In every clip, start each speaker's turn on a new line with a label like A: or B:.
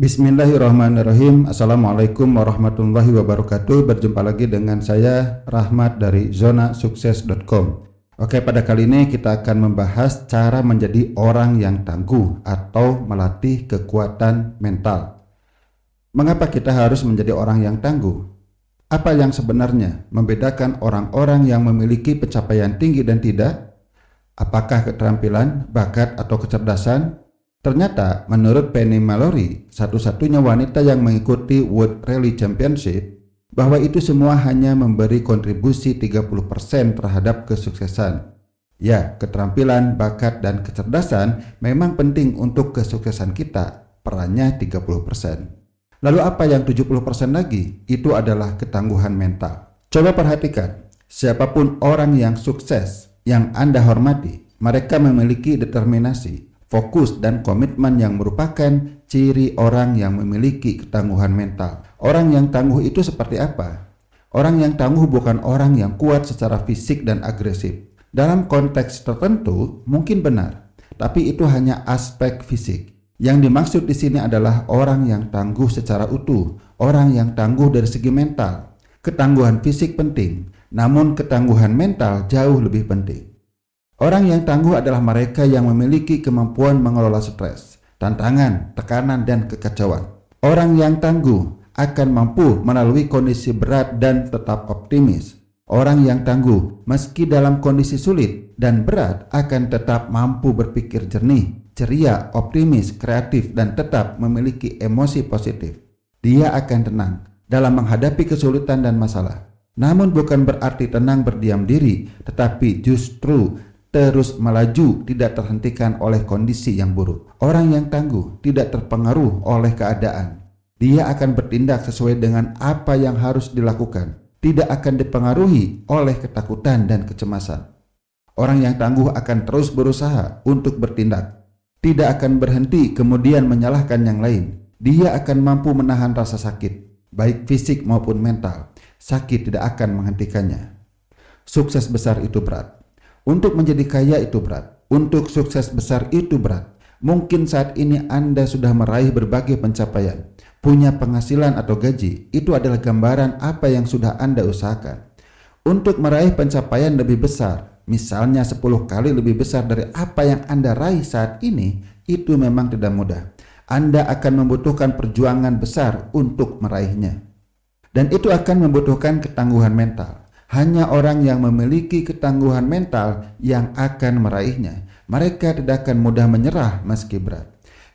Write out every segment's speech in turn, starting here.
A: Bismillahirrahmanirrahim. Assalamualaikum warahmatullahi wabarakatuh. Berjumpa lagi dengan saya Rahmat dari zonasukses.com. Oke, pada kali ini kita akan membahas cara menjadi orang yang tangguh atau melatih kekuatan mental. Mengapa kita harus menjadi orang yang tangguh? Apa yang sebenarnya membedakan orang-orang yang memiliki pencapaian tinggi dan tidak? Apakah keterampilan, bakat, atau kecerdasan? Ternyata menurut Penny Mallory, satu-satunya wanita yang mengikuti World Rally Championship, bahwa itu semua hanya memberi kontribusi 30% terhadap kesuksesan. Ya, keterampilan, bakat, dan kecerdasan memang penting untuk kesuksesan kita, perannya 30%. Lalu apa yang 70% lagi? Itu adalah ketangguhan mental. Coba perhatikan, siapa pun orang yang sukses, yang Anda hormati, mereka memiliki determinasi, fokus dan komitmen yang merupakan ciri orang yang memiliki ketangguhan mental. Orang yang tangguh itu seperti apa? Orang yang tangguh bukan orang yang kuat secara fisik dan agresif. Dalam konteks tertentu mungkin benar, tapi itu hanya aspek fisik. Yang dimaksud di sini adalah orang yang tangguh secara utuh, orang yang tangguh dari segi mental. Ketangguhan fisik penting, namun ketangguhan mental jauh lebih penting. Orang yang tangguh adalah mereka yang memiliki kemampuan mengelola stres, tantangan, tekanan, dan kekacauan. Orang yang tangguh akan mampu melalui kondisi berat dan tetap optimis. Orang yang tangguh, meski dalam kondisi sulit dan berat, akan tetap mampu berpikir jernih, ceria, optimis, kreatif, dan tetap memiliki emosi positif. Dia akan tenang dalam menghadapi kesulitan dan masalah. Namun bukan berarti tenang berdiam diri, tetapi justru terus melaju tidak terhentikan oleh kondisi yang buruk. Orang yang tangguh tidak terpengaruh oleh keadaan. Dia akan bertindak sesuai dengan apa yang harus dilakukan, tidak akan dipengaruhi oleh ketakutan dan kecemasan. Orang yang tangguh akan terus berusaha untuk bertindak, tidak akan berhenti kemudian menyalahkan yang lain. Dia akan mampu menahan rasa sakit, baik fisik maupun mental. Sakit tidak akan menghentikannya. Sukses besar itu berat untuk menjadi kaya itu berat. Untuk sukses besar itu berat. Mungkin saat ini Anda sudah meraih berbagai pencapaian, punya penghasilan atau gaji, itu adalah gambaran apa yang sudah Anda usahakan. Untuk meraih pencapaian lebih besar, misalnya 10 kali lebih besar dari apa yang Anda raih saat ini, itu memang tidak mudah. Anda akan membutuhkan perjuangan besar untuk meraihnya. Dan itu akan membutuhkan ketangguhan mental. Hanya orang yang memiliki ketangguhan mental yang akan meraihnya. Mereka tidak akan mudah menyerah meski berat.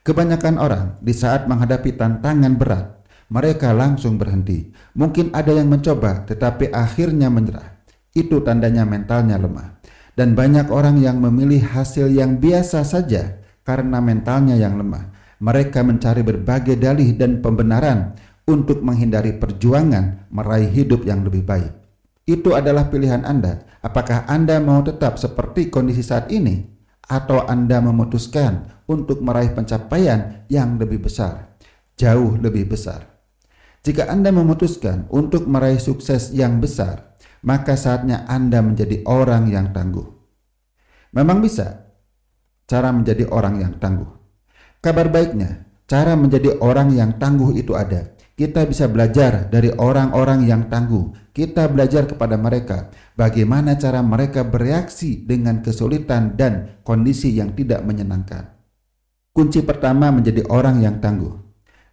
A: Kebanyakan orang di saat menghadapi tantangan berat, mereka langsung berhenti. Mungkin ada yang mencoba tetapi akhirnya menyerah. Itu tandanya mentalnya lemah. Dan banyak orang yang memilih hasil yang biasa saja karena mentalnya yang lemah. Mereka mencari berbagai dalih dan pembenaran untuk menghindari perjuangan meraih hidup yang lebih baik. Itu adalah pilihan Anda. Apakah Anda mau tetap seperti kondisi saat ini atau Anda memutuskan untuk meraih pencapaian yang lebih besar, jauh lebih besar? Jika Anda memutuskan untuk meraih sukses yang besar, maka saatnya Anda menjadi orang yang tangguh. Memang bisa cara menjadi orang yang tangguh. Kabar baiknya, cara menjadi orang yang tangguh itu ada kita bisa belajar dari orang-orang yang tangguh. Kita belajar kepada mereka bagaimana cara mereka bereaksi dengan kesulitan dan kondisi yang tidak menyenangkan. Kunci pertama menjadi orang yang tangguh.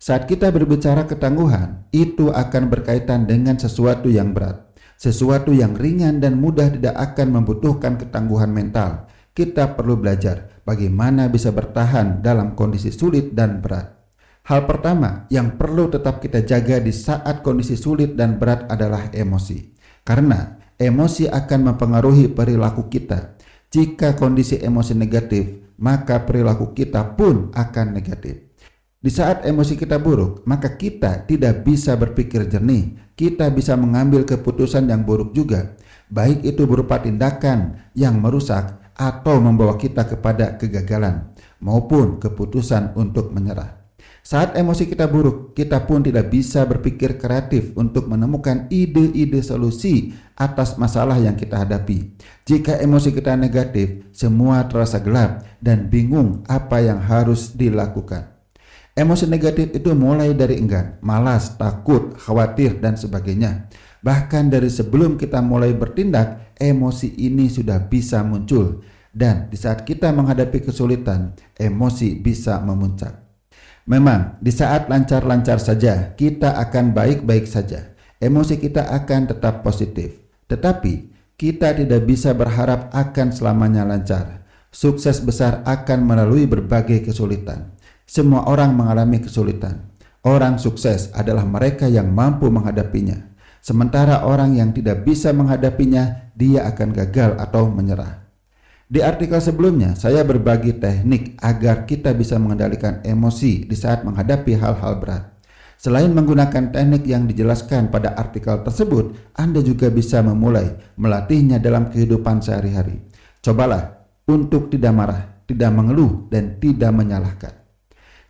A: Saat kita berbicara ketangguhan, itu akan berkaitan dengan sesuatu yang berat. Sesuatu yang ringan dan mudah tidak akan membutuhkan ketangguhan mental. Kita perlu belajar bagaimana bisa bertahan dalam kondisi sulit dan berat. Hal pertama yang perlu tetap kita jaga di saat kondisi sulit dan berat adalah emosi. Karena emosi akan mempengaruhi perilaku kita. Jika kondisi emosi negatif, maka perilaku kita pun akan negatif. Di saat emosi kita buruk, maka kita tidak bisa berpikir jernih. Kita bisa mengambil keputusan yang buruk juga, baik itu berupa tindakan yang merusak atau membawa kita kepada kegagalan, maupun keputusan untuk menyerah. Saat emosi kita buruk, kita pun tidak bisa berpikir kreatif untuk menemukan ide-ide solusi atas masalah yang kita hadapi. Jika emosi kita negatif, semua terasa gelap dan bingung apa yang harus dilakukan. Emosi negatif itu mulai dari enggan, malas, takut, khawatir, dan sebagainya. Bahkan dari sebelum kita mulai bertindak, emosi ini sudah bisa muncul. Dan di saat kita menghadapi kesulitan, emosi bisa memuncak. Memang, di saat lancar-lancar saja, kita akan baik-baik saja. Emosi kita akan tetap positif. Tetapi, kita tidak bisa berharap akan selamanya lancar. Sukses besar akan melalui berbagai kesulitan. Semua orang mengalami kesulitan. Orang sukses adalah mereka yang mampu menghadapinya. Sementara orang yang tidak bisa menghadapinya, dia akan gagal atau menyerah. Di artikel sebelumnya, saya berbagi teknik agar kita bisa mengendalikan emosi di saat menghadapi hal-hal berat. Selain menggunakan teknik yang dijelaskan pada artikel tersebut, Anda juga bisa memulai melatihnya dalam kehidupan sehari-hari. Cobalah untuk tidak marah, tidak mengeluh, dan tidak menyalahkan.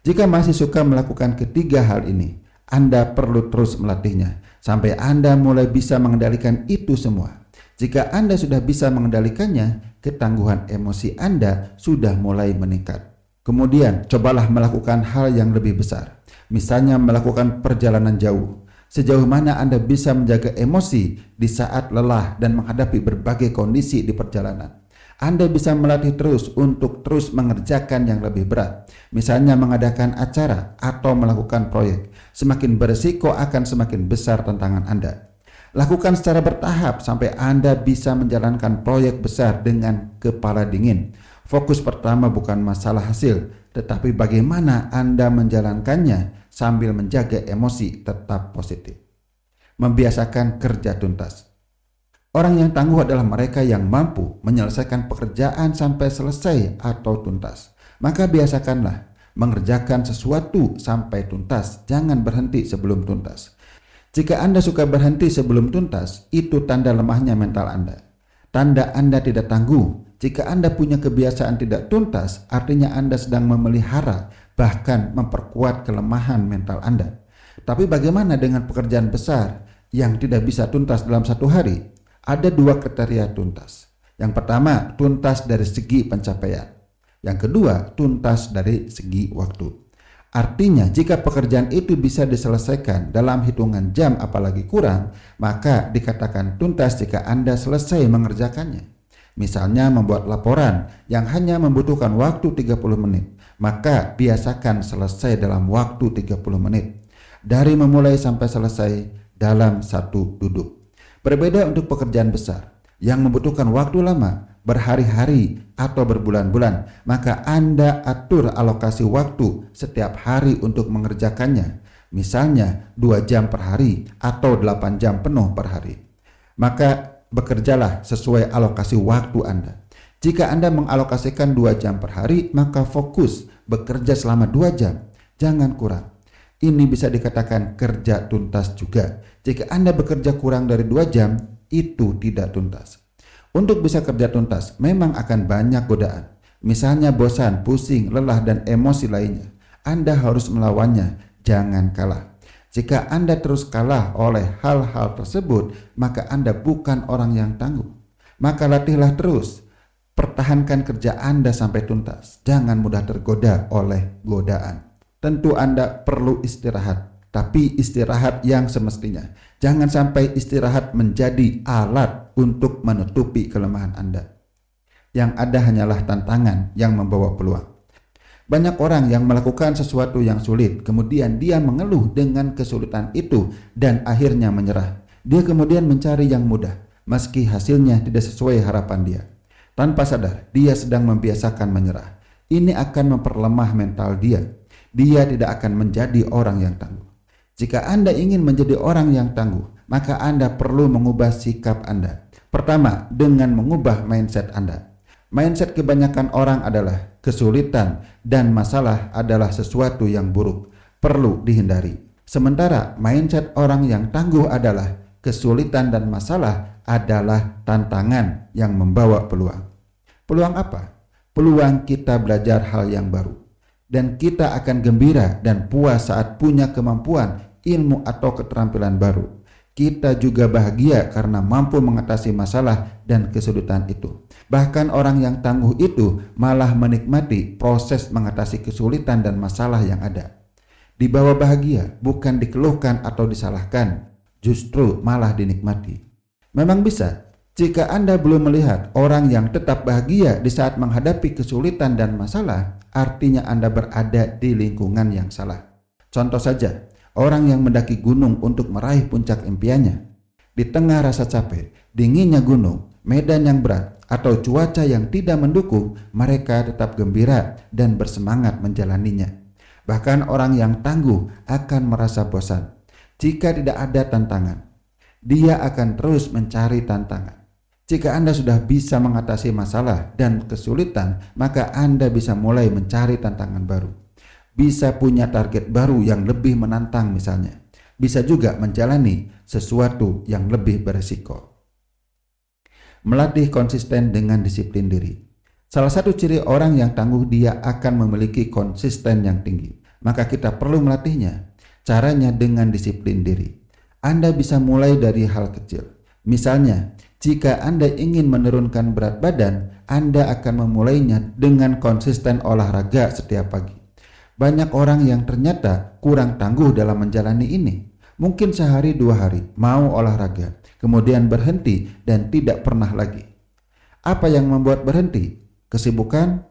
A: Jika masih suka melakukan ketiga hal ini, Anda perlu terus melatihnya sampai Anda mulai bisa mengendalikan itu semua. Jika Anda sudah bisa mengendalikannya, ketangguhan emosi Anda sudah mulai meningkat. Kemudian, cobalah melakukan hal yang lebih besar, misalnya melakukan perjalanan jauh. Sejauh mana Anda bisa menjaga emosi di saat lelah dan menghadapi berbagai kondisi di perjalanan. Anda bisa melatih terus untuk terus mengerjakan yang lebih berat, misalnya mengadakan acara atau melakukan proyek. Semakin berisiko akan semakin besar tantangan Anda. Lakukan secara bertahap sampai Anda bisa menjalankan proyek besar dengan kepala dingin. Fokus pertama bukan masalah hasil, tetapi bagaimana Anda menjalankannya sambil menjaga emosi tetap positif. Membiasakan kerja tuntas. Orang yang tangguh adalah mereka yang mampu menyelesaikan pekerjaan sampai selesai atau tuntas. Maka biasakanlah mengerjakan sesuatu sampai tuntas, jangan berhenti sebelum tuntas. Jika Anda suka berhenti sebelum tuntas, itu tanda lemahnya mental Anda. Tanda Anda tidak tangguh. Jika Anda punya kebiasaan tidak tuntas, artinya Anda sedang memelihara, bahkan memperkuat kelemahan mental Anda. Tapi bagaimana dengan pekerjaan besar yang tidak bisa tuntas dalam satu hari? ada dua kriteria tuntas. Yang pertama, tuntas dari segi pencapaian. Yang kedua, tuntas dari segi waktu. Artinya, jika pekerjaan itu bisa diselesaikan dalam hitungan jam apalagi kurang, maka dikatakan tuntas jika Anda selesai mengerjakannya. Misalnya membuat laporan yang hanya membutuhkan waktu 30 menit, maka biasakan selesai dalam waktu 30 menit. Dari memulai sampai selesai dalam satu duduk. Berbeda untuk pekerjaan besar yang membutuhkan waktu lama, berhari-hari atau berbulan-bulan, maka Anda atur alokasi waktu setiap hari untuk mengerjakannya. Misalnya 2 jam per hari atau 8 jam penuh per hari. Maka bekerjalah sesuai alokasi waktu Anda. Jika Anda mengalokasikan 2 jam per hari, maka fokus bekerja selama 2 jam. Jangan kurang. Ini bisa dikatakan kerja tuntas juga. Jika Anda bekerja kurang dari dua jam, itu tidak tuntas. Untuk bisa kerja tuntas, memang akan banyak godaan. Misalnya bosan, pusing, lelah, dan emosi lainnya. Anda harus melawannya, jangan kalah. Jika Anda terus kalah oleh hal-hal tersebut, maka Anda bukan orang yang tangguh. Maka latihlah terus, pertahankan kerja Anda sampai tuntas. Jangan mudah tergoda oleh godaan tentu Anda perlu istirahat, tapi istirahat yang semestinya. Jangan sampai istirahat menjadi alat untuk menutupi kelemahan Anda. Yang ada hanyalah tantangan yang membawa peluang. Banyak orang yang melakukan sesuatu yang sulit, kemudian dia mengeluh dengan kesulitan itu dan akhirnya menyerah. Dia kemudian mencari yang mudah, meski hasilnya tidak sesuai harapan dia. Tanpa sadar, dia sedang membiasakan menyerah. Ini akan memperlemah mental dia dia tidak akan menjadi orang yang tangguh. Jika Anda ingin menjadi orang yang tangguh, maka Anda perlu mengubah sikap Anda. Pertama, dengan mengubah mindset Anda. Mindset kebanyakan orang adalah kesulitan dan masalah adalah sesuatu yang buruk, perlu dihindari. Sementara mindset orang yang tangguh adalah kesulitan dan masalah adalah tantangan yang membawa peluang. Peluang apa? Peluang kita belajar hal yang baru dan kita akan gembira dan puas saat punya kemampuan, ilmu atau keterampilan baru. Kita juga bahagia karena mampu mengatasi masalah dan kesulitan itu. Bahkan orang yang tangguh itu malah menikmati proses mengatasi kesulitan dan masalah yang ada. Dibawa bahagia, bukan dikeluhkan atau disalahkan, justru malah dinikmati. Memang bisa, jika Anda belum melihat orang yang tetap bahagia di saat menghadapi kesulitan dan masalah, artinya Anda berada di lingkungan yang salah. Contoh saja, orang yang mendaki gunung untuk meraih puncak impiannya. Di tengah rasa capek, dinginnya gunung, medan yang berat, atau cuaca yang tidak mendukung, mereka tetap gembira dan bersemangat menjalaninya. Bahkan orang yang tangguh akan merasa bosan jika tidak ada tantangan. Dia akan terus mencari tantangan. Jika Anda sudah bisa mengatasi masalah dan kesulitan, maka Anda bisa mulai mencari tantangan baru. Bisa punya target baru yang lebih menantang misalnya. Bisa juga menjalani sesuatu yang lebih beresiko. Melatih konsisten dengan disiplin diri. Salah satu ciri orang yang tangguh dia akan memiliki konsisten yang tinggi. Maka kita perlu melatihnya. Caranya dengan disiplin diri. Anda bisa mulai dari hal kecil. Misalnya, jika Anda ingin menurunkan berat badan, Anda akan memulainya dengan konsisten olahraga setiap pagi. Banyak orang yang ternyata kurang tangguh dalam menjalani ini. Mungkin sehari dua hari mau olahraga, kemudian berhenti dan tidak pernah lagi. Apa yang membuat berhenti? Kesibukan?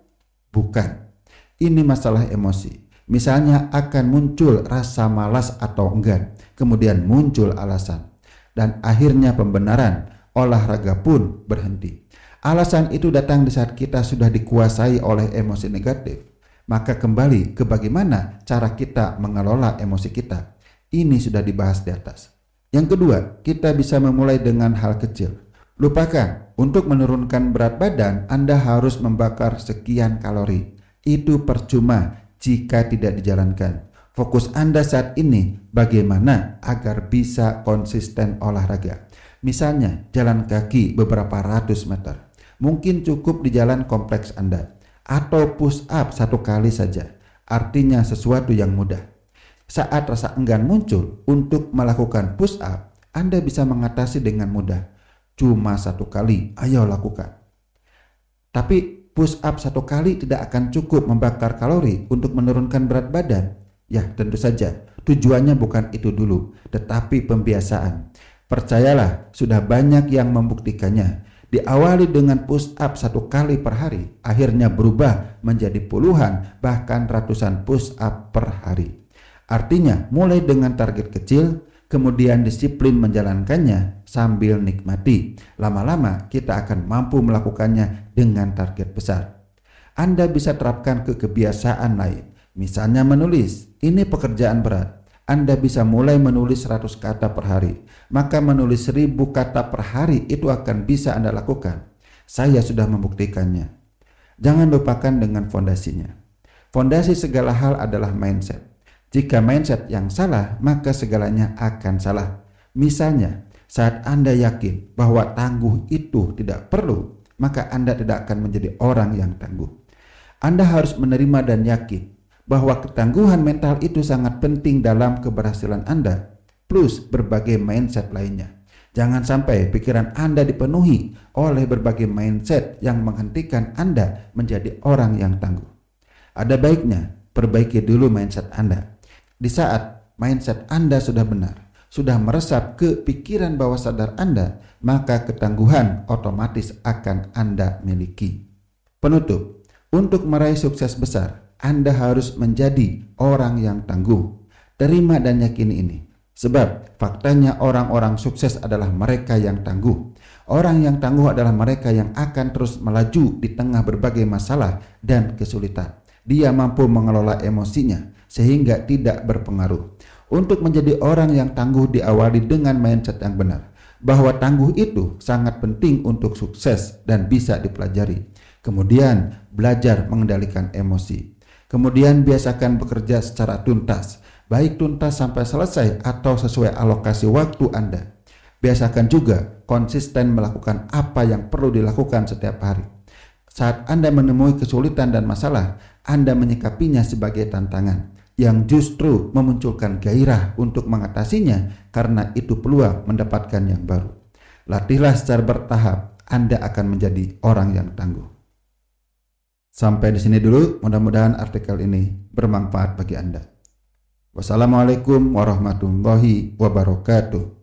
A: Bukan. Ini masalah emosi. Misalnya akan muncul rasa malas atau enggan, kemudian muncul alasan. Dan akhirnya pembenaran, olahraga pun berhenti. Alasan itu datang di saat kita sudah dikuasai oleh emosi negatif. Maka kembali ke bagaimana cara kita mengelola emosi kita. Ini sudah dibahas di atas. Yang kedua, kita bisa memulai dengan hal kecil. Lupakan, untuk menurunkan berat badan, Anda harus membakar sekian kalori. Itu percuma jika tidak dijalankan. Fokus Anda saat ini bagaimana agar bisa konsisten olahraga. Misalnya, jalan kaki beberapa ratus meter. Mungkin cukup di jalan kompleks Anda. Atau push up satu kali saja. Artinya sesuatu yang mudah. Saat rasa enggan muncul untuk melakukan push up, Anda bisa mengatasi dengan mudah Cuma satu kali, ayo lakukan. Tapi push up satu kali tidak akan cukup membakar kalori untuk menurunkan berat badan. Ya, tentu saja. Tujuannya bukan itu dulu, tetapi pembiasaan. Percayalah, sudah banyak yang membuktikannya. Diawali dengan push up satu kali per hari, akhirnya berubah menjadi puluhan, bahkan ratusan push up per hari. Artinya, mulai dengan target kecil, kemudian disiplin menjalankannya sambil nikmati. Lama-lama kita akan mampu melakukannya dengan target besar. Anda bisa terapkan ke kebiasaan lain, misalnya menulis. Ini pekerjaan berat. Anda bisa mulai menulis 100 kata per hari, maka menulis 1000 kata per hari itu akan bisa Anda lakukan. Saya sudah membuktikannya. Jangan lupakan dengan fondasinya. Fondasi segala hal adalah mindset. Jika mindset yang salah, maka segalanya akan salah. Misalnya, saat Anda yakin bahwa tangguh itu tidak perlu, maka Anda tidak akan menjadi orang yang tangguh. Anda harus menerima dan yakin bahwa ketangguhan mental itu sangat penting dalam keberhasilan Anda, plus berbagai mindset lainnya. Jangan sampai pikiran Anda dipenuhi oleh berbagai mindset yang menghentikan Anda menjadi orang yang tangguh. Ada baiknya perbaiki dulu mindset Anda di saat mindset Anda sudah benar, sudah meresap ke pikiran bawah sadar Anda, maka ketangguhan otomatis akan Anda miliki. Penutup, untuk meraih sukses besar, Anda harus menjadi orang yang tangguh. Terima dan yakini ini. Sebab faktanya orang-orang sukses adalah mereka yang tangguh. Orang yang tangguh adalah mereka yang akan terus melaju di tengah berbagai masalah dan kesulitan. Dia mampu mengelola emosinya, sehingga tidak berpengaruh. Untuk menjadi orang yang tangguh diawali dengan mindset yang benar, bahwa tangguh itu sangat penting untuk sukses dan bisa dipelajari. Kemudian belajar mengendalikan emosi. Kemudian biasakan bekerja secara tuntas, baik tuntas sampai selesai atau sesuai alokasi waktu Anda. Biasakan juga konsisten melakukan apa yang perlu dilakukan setiap hari. Saat Anda menemui kesulitan dan masalah, Anda menyikapinya sebagai tantangan yang justru memunculkan gairah untuk mengatasinya karena itu peluang mendapatkan yang baru. Latihlah secara bertahap, Anda akan menjadi orang yang tangguh. Sampai di sini dulu, mudah-mudahan artikel ini bermanfaat bagi Anda. Wassalamualaikum warahmatullahi wabarakatuh.